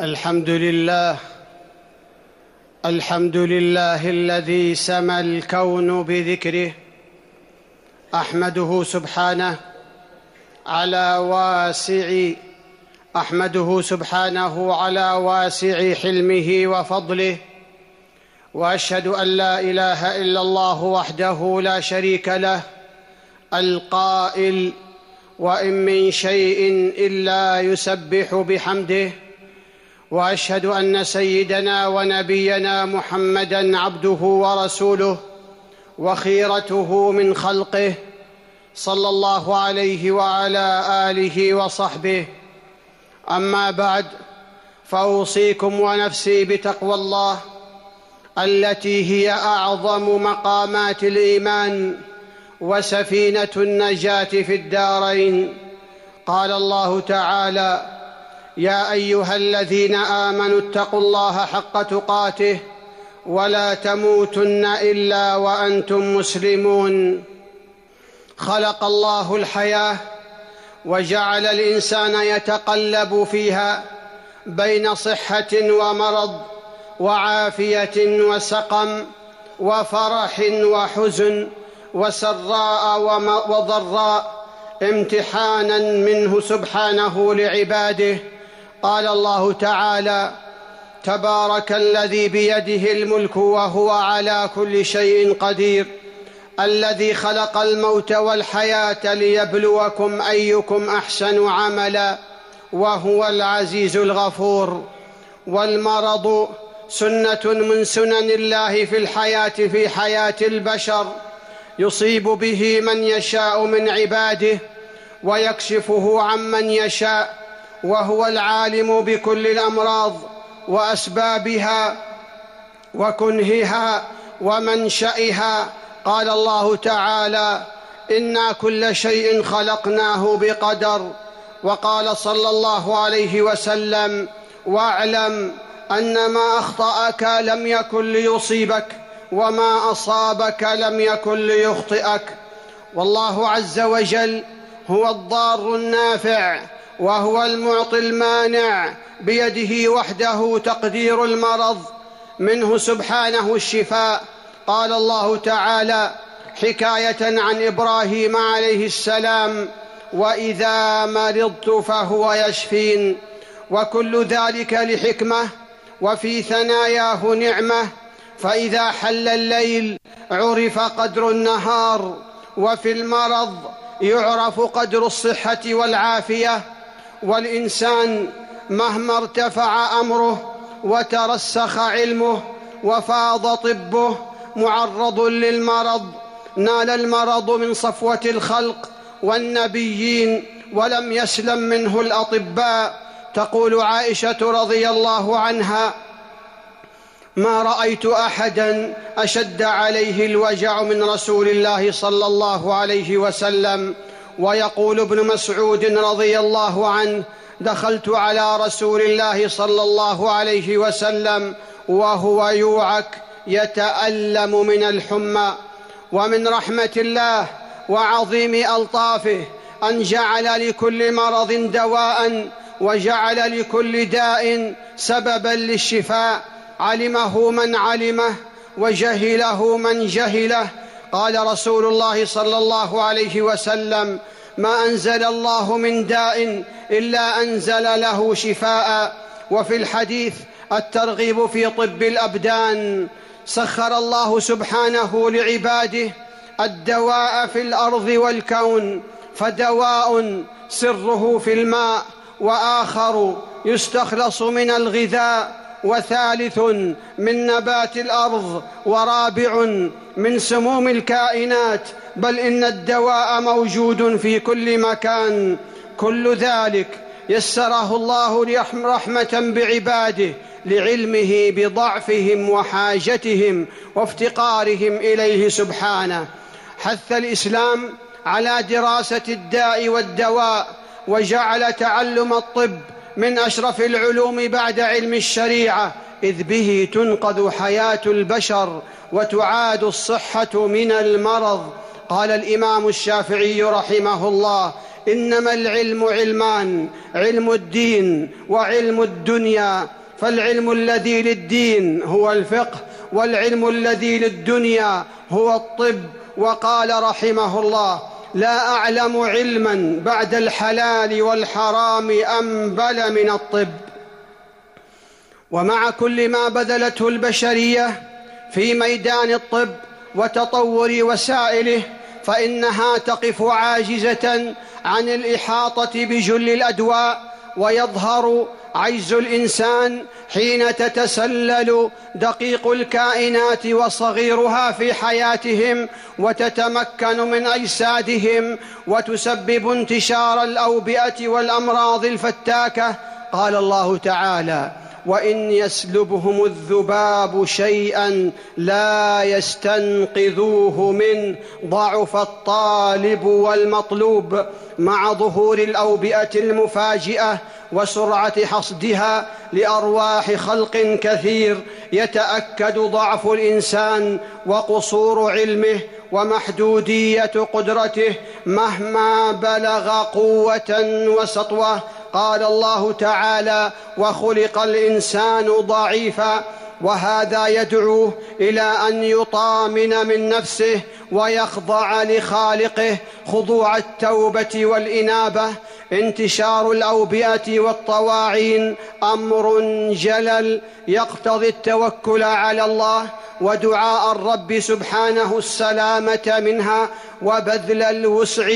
الحمد لله الحمد لله الذي سمى الكون بذكره أحمده سبحانه على واسع أحمده سبحانه على واسع حلمه وفضله وأشهد أن لا إله إلا الله وحده لا شريك له القائل وإن من شيء إلا يسبح بحمده وأشهد أن سيدنا ونبينا محمدا عبده ورسوله وخيرته من خلقه صلى الله عليه وعلى آله وصحبه. أما بعد فأوصيكم ونفسي بتقوى الله التي هي أعظم مقامات الإيمان وسفينة النجاة في الدارين. قال الله تعالى يا أيها الذين آمنوا اتقوا الله حق تقاته ولا تموتن إلا وأنتم مسلمون. خلق الله الحياة وجعل الإنسان يتقلب فيها بين صحة ومرض وعافية وسقم وفرح وحزن وسراء وضراء امتحانا منه سبحانه لعباده. قال الله تعالى تبارك الذي بيده الملك وهو على كل شيء قدير الذي خلق الموت والحياة ليبلوكم أيكم أحسن عملا وهو العزيز الغفور. والمرض سنة من سنن الله في الحياة في حياة البشر يصيب به من يشاء من عباده ويكشفه عمن يشاء وهو العالم بكل الأمراض وأسبابها وكنهها ومنشئها. قال الله تعالى أنا كل شيء خلقناه بقدر. وقال صلى الله عليه وسلم واعلم أن ما أخطأك لم يكن ليصيبك وما أصابك لم يكن ليخطئك. والله عز وجل هو الضار النافع. وهو المعطي المانع بيده وحده تقدير المرض منه سبحانه الشفاء. قال الله تعالى حكاية عن إبراهيم عليه السلام وإذا مرضت فهو يشفين. وكل ذلك لحكمة وفي ثناياه نعمة. فإذا حل الليل عرف قدر النهار وفي المرض يعرف قدر الصحة والعافية. والإنسان مهما ارتفع أمره وترسخ علمه وفاض طبه معرض للمرض نال المرض من صفوة الخلق والنبيين ولم يسلم منه الأطباء. تقول عائشة رضي الله عنها ما رأيت أحدا أشد عليه الوجع من رسول الله صلى الله عليه وسلم ويقول ابن مسعود رضي الله عنه دخلت على رسول الله صلى الله عليه وسلم وهو يوعك يتألم من الحمى ومن رحمة الله وعظيم ألطافه أن جعل لكل مرض دواء وجعل لكل داء سببا للشفاء علمه من علمه وجهله من جهله قال رسول الله صلى الله عليه وسلم ما أنزل الله من داء إلا أنزل له شفاء وفي الحديث الترغيب في طب الأبدان سخر الله سبحانه لعباده الدواء في الأرض والكون فدواء سره في الماء وآخر يستخلص من الغذاء وثالث من نبات الأرض ورابع من سموم الكائنات بل إن الدواء موجود في كل مكان. كل ذلك يسره الله رحمة بعباده لعلمه بضعفهم وحاجتهم وافتقارهم إليه سبحانه. حث الإسلام على دراسة الداء والدواء وجعل تعلم الطب من أشرف العلوم بعد علم الشريعة إذ به تنقذ حياة البشر وتعاد الصحة من المرض. قال الإمام الشافعي رحمه الله إنما العلم علمان علم الدين وعلم الدنيا. فالعلم الذي للدين هو الفقه والعلم الذي للدنيا هو الطب. وقال رحمه الله لا أعلم علما بعد الحلال والحرام انبل من الطب. ومع كل ما بذلته البشرية في ميدان الطب وتطور وسائله فإنها تقف عاجزة عن الإحاطة بجل الأدواء ويظهر عجز الإنسان حين تتسلل دقيق الكائنات وصغيرها في حياتهم وتتمكن من أجسادهم وتسبب انتشار الأوبئة والأمراض الفتاكة. قال الله تعالى وإن يسلبهم الذباب شيئا لا يستنقذوه منه ضعف الطالب والمطلوب مع ظهور الأوبئة المفاجئة وسرعة حصدها لأرواح خلق كثير يتأكد ضعف الإنسان وقصور علمه ومحدودية قدرته مهما بلغ قوة وسطوة. قال الله تعالى وخلق الإنسان ضعيفا وهذا يدعوه إلى أن يطامن من نفسه ويخضع لخالقه خضوع التوبة والإنابة. انتشار الأوبئة والطواعين أمر جلل يقتضي التوكل على الله. ودعاء الرب سبحانه السلامة منها وبذل الوسع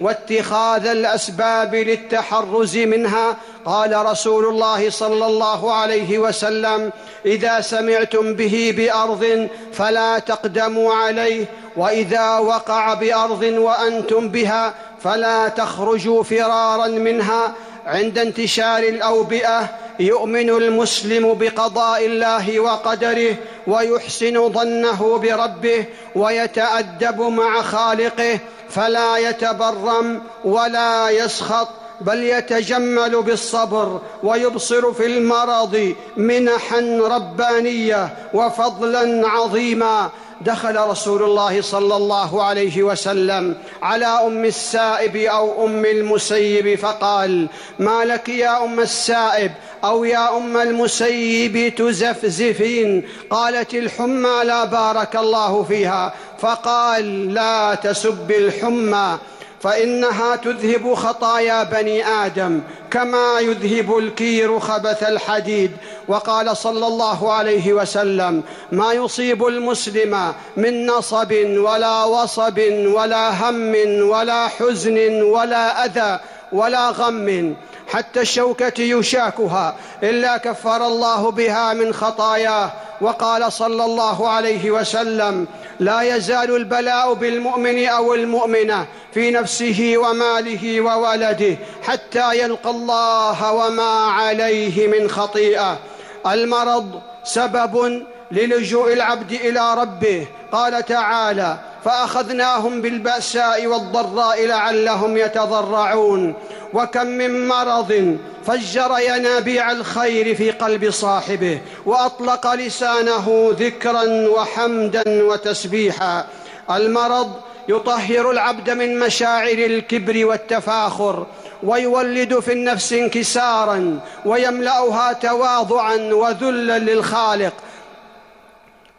واتخاذ الأسباب للتحرز منها. قال رسول الله صلى الله عليه وسلم إذا سمعتم به بأرض فلا تقدموا عليه وإذا وقع بأرض وأنتم بها فلا تخرجوا فرارا منها. عند انتشار الاوبئه يؤمن المسلم بقضاء الله وقدره ويحسن ظنه بربه ويتأدب مع خالقه فلا يتبرم ولا يسخط بل يتجمل بالصبر ويبصر في المرض منحا ربانية وفضلا عظيما. دخل رسول الله صلى الله عليه وسلم على أم السائب أو أم المسيب فقال ما لك يا أم السائب أو يا أم المسيب تزفزفين؟ قالت الحمى لا بارك الله فيها. فقال لا تسب الحمى. فإنها تذهب خطايا بني آدم كما يذهب الكير خبث الحديد. وقال صلى الله عليه وسلم ما يصيب المسلم من نصب ولا وصب ولا هم ولا حزن ولا أذى ولا غم حتى الشوكة يشاكها إلا كفر الله بها من خطاياه. وقال صلى الله عليه وسلم لا يزال البلاء بالمؤمن أو المؤمنة في نفسه وماله وولده حتى يلقى الله وما عليه من خطيئة. المرض سبب للجوء العبد إلى ربه. قال تعالى فأخذناهم بالبأساء والضراء لعلهم يتضرعون. وكم من مرض فجر ينابيع الخير في قلب صاحبه وأطلق لسانه ذكرا وحمدا وتسبيحا. المرض يطهر العبد من مشاعر الكبر والتفاخر ويولد في النفس انكسارا ويملأها تواضعا وذلا للخالق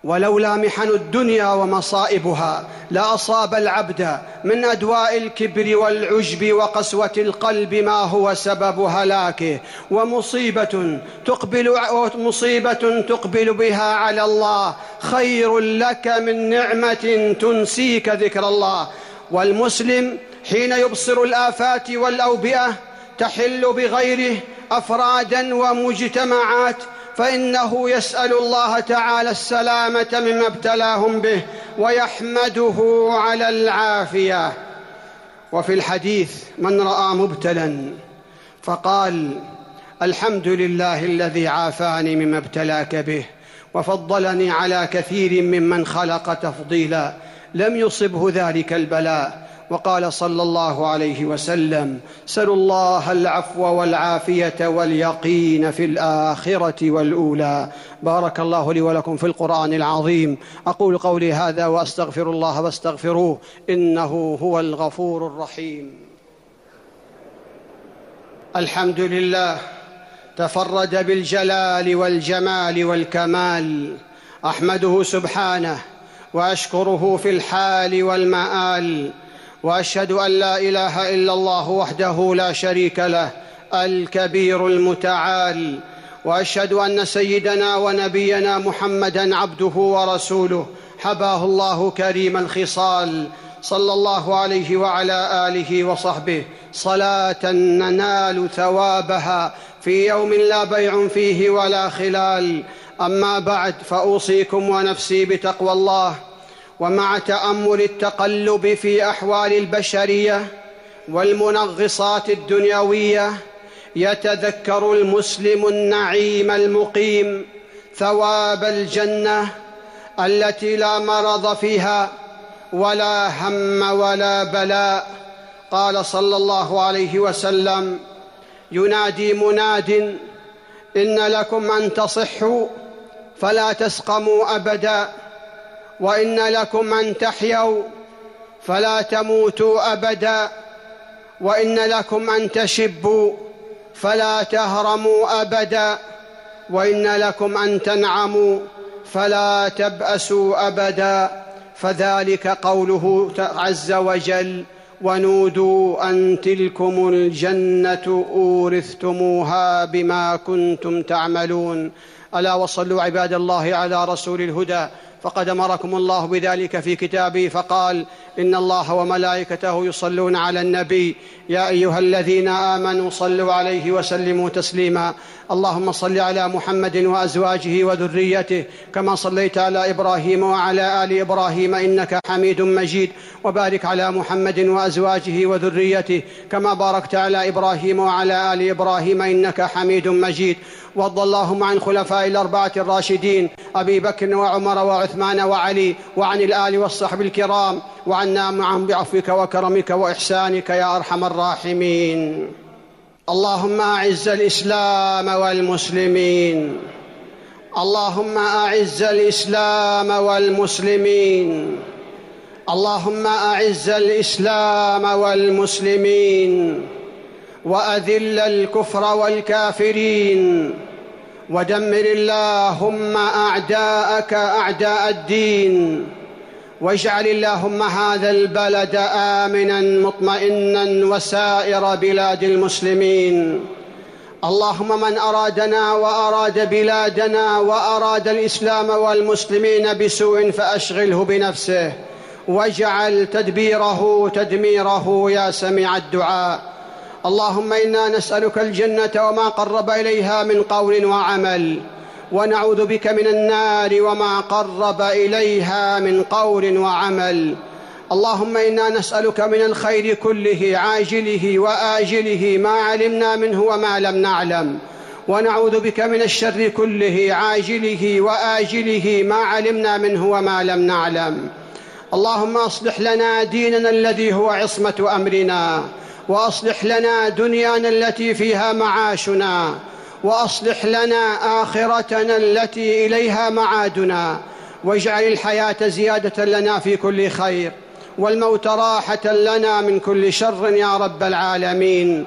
ولولا محن الدنيا ومصائبها لاصاب العبد من أدواء الكبر والعجب وقسوة القلب ما هو سبب هلاكه ومصيبة تقبل مصيبه تقبل بها على الله. خير لك من نعمة تنسيك ذكر الله. والمسلم حين يبصر الآفات والأوبئة تحل بغيره أفرادا ومجتمعات فإنه يسأل الله تعالى السلامة مما ابتلاهم به ويحمده على العافية. وفي الحديث من رأى مبتلا فقال الحمد لله الذي عافاني مما ابتلاك به وفضلني على كثير ممن خلق تفضيلا. لم يصبه ذلك البلاء. وقال صلى الله عليه وسلم سلوا الله العفو والعافية واليقين في الآخرة والأولى. بارك الله لي ولكم في القرآن العظيم. أقول قولي هذا وأستغفر الله واستغفروه إنه هو الغفور الرحيم. الحمد لله تفرد بالجلال والجمال والكمال أحمده سبحانه وأشكره في الحال والمآل وأشهد أن لا إله إلا الله وحده لا شريك له الكبير المتعال. وأشهد أن سيدنا ونبينا محمدا عبده ورسوله حباه الله كريم الخصال. صلى الله عليه وعلى آله وصحبه. صلاة ننال ثوابها في يوم لا بيع فيه ولا خلال. أما بعد فأوصيكم ونفسي بتقوى الله. ومع تأمل التقلب في أحوال البشرية والمنغصات الدنيوية يتذكر المسلم النعيم المقيم ثواب الجنة التي لا مرض فيها ولا هم ولا بلاء. قال صلى الله عليه وسلم ينادي مناد إن لكم أن تصحوا فلا تسقموا أبدا وإن لكم أن تحيوا فلا تموتوا أبدا وإن لكم أن تشبوا فلا تهرموا أبدا وإن لكم أن تنعموا فلا تبأسوا أبدا فذلك قوله عز وجل ونودوا أن تلكم الجنة أورثتموها بما كنتم تعملون ألا وصلوا عباد الله على رسول الهدى فقد أمركم الله بذلك في كتابه فقال إن الله وملائكته يصلون على النبي يا أيها الذين آمنوا صلوا عليه وسلموا تسليما اللهم صل على محمد وأزواجه وذريته كما صليت على إبراهيم وعلى آل إبراهيم إنك حميد مجيد وبارك على محمد وأزواجه وذريته كما باركت على إبراهيم وعلى آل إبراهيم إنك حميد مجيد وارض اللهم عن خلفاء الأربعة الراشدين أبي بكر وعمر وعثمان وعلي وعن الآل والصحب الكرام وعنا معهم بعفوك وكرمك وإحسانك يا أرحم الراحمين اللهم أعز الإسلام والمسلمين. اللهم أعز الإسلام والمسلمين. اللهم أعز الإسلام والمسلمين. وأذل الكفر والكافرين. ودمر اللهم أعداءك أعداء الدين. واجعل اللهم هذا البلد آمنا مطمئنا وسائر بلاد المسلمين. اللهم من أرادنا وأراد بلادنا وأراد الإسلام والمسلمين بسوء فأشغله بنفسه. واجعل تدبيره تدميره يا سميع الدعاء. اللهم إنا نسألك الجنة وما قرب إليها من قول وعمل. ونعوذ بك من النار وما قرب إليها من قول وعمل. اللهم إنا نسألك من الخير كله عاجله وآجله ما علمنا منه وما لم نعلم. ونعوذ بك من الشر كله عاجله وآجله ما علمنا منه وما لم نعلم. اللهم أصلح لنا ديننا الذي هو عصمة أمرنا وأصلح لنا دنيانا التي فيها معاشنا وأصلح لنا آخرتنا التي إليها معادنا واجعل الحياة زيادة لنا في كل خير والموت راحة لنا من كل شر يا رب العالمين.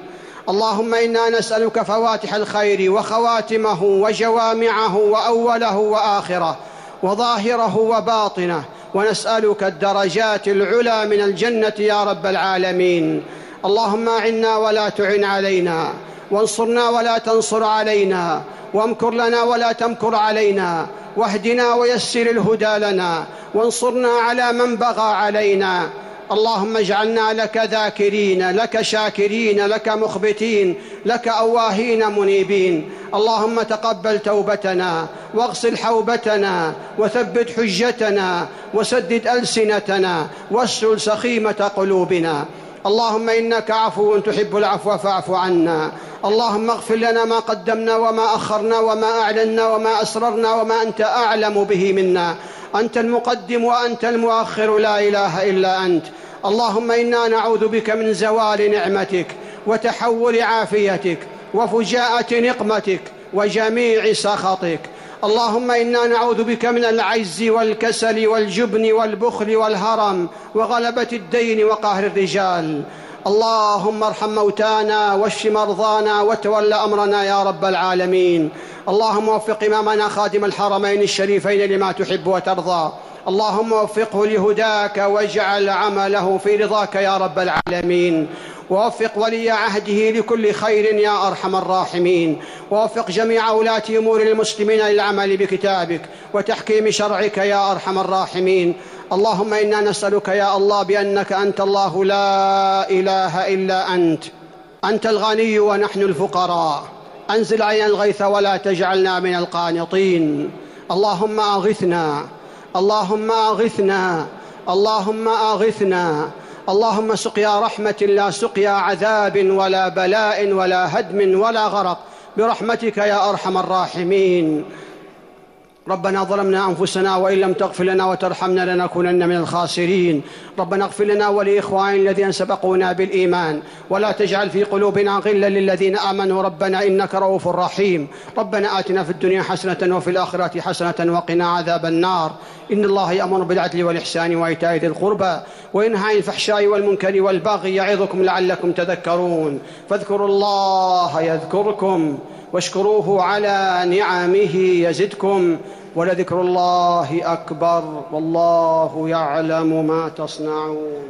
اللهم إنا نسألك فواتح الخير وخواتمه وجوامعه وأوله وآخره وظاهره وباطنه ونسألك الدرجات العلى من الجنة يا رب العالمين. اللهم أعنا ولا تعن علينا. وانصرنا ولا تنصر علينا وامكر لنا ولا تمكر علينا واهدنا ويسر الهدى لنا وانصرنا على من بغى علينا. اللهم اجعلنا لك ذاكرين لك شاكرين لك مخبتين لك أواهين منيبين. اللهم تقبل توبتنا واغسل حوبتنا وثبت حجتنا وسدد ألسنتنا واسل سخيمة قلوبنا. اللهم إنك عفو تحب العفو فاعف عنا. اللهم اغفر لنا ما قدمنا وما أخرنا وما أعلنا وما أسررنا وما أنت أعلم به منا. أنت المقدم وأنت المؤخر لا إله إلا أنت. اللهم إنا نعوذ بك من زوال نعمتك وتحول عافيتك وفجاءة نقمتك وجميع سخطك. اللهم إنا نعوذ بك من العجز والكسل والجبن والبخل والهرم وغلبة الدين وقهر الرجال. اللهم ارحم موتانا واشف مرضانا وتول أمرنا يا رب العالمين. اللهم وفق إمامنا خادم الحرمين الشريفين لما تحب وترضى. اللهم وفقه لهداك واجعل عمله في رضاك يا رب العالمين. ووفق ولي عهده لكل خير يا أرحم الراحمين. ووفق جميع ولاة أمور المسلمين للعمل بكتابك وتحكيم شرعك يا أرحم الراحمين. اللهم إنا نسألك يا الله بأنك أنت الله لا إله إلا أنت. أنت الغني ونحن الفقراء. أنزل علينا الغيث ولا تجعلنا من القانطين. اللهم أغثنا. اللهم أغثنا. اللهم أغثنا. اللهم سقيا رحمة لا سقيا عذاب ولا بلاء ولا هدم ولا غرق. برحمتك يا أرحم الراحمين. ربنا ظلمنا أنفسنا وإن لم تغفر لنا وترحمنا لنكونن من الخاسرين. ربنا اغفر لنا ولإخواننا الذين سبقونا بالإيمان. ولا تجعل في قلوبنا غلا للذين آمنوا. ربنا إنك رؤوف رحيم. ربنا آتنا في الدنيا حسنة وفي الآخرة حسنة وقنا عذاب النار. إن الله يأمر بالعدل والإحسان وإيتاء ذي القربى وينهى عن الفحشاء والمنكر والبغي يعظكم لعلكم تذكرون. فاذكروا الله يذكركم. واشكروه على نعمه يزدكم ولذكر الله أكبر والله يعلم ما تصنعون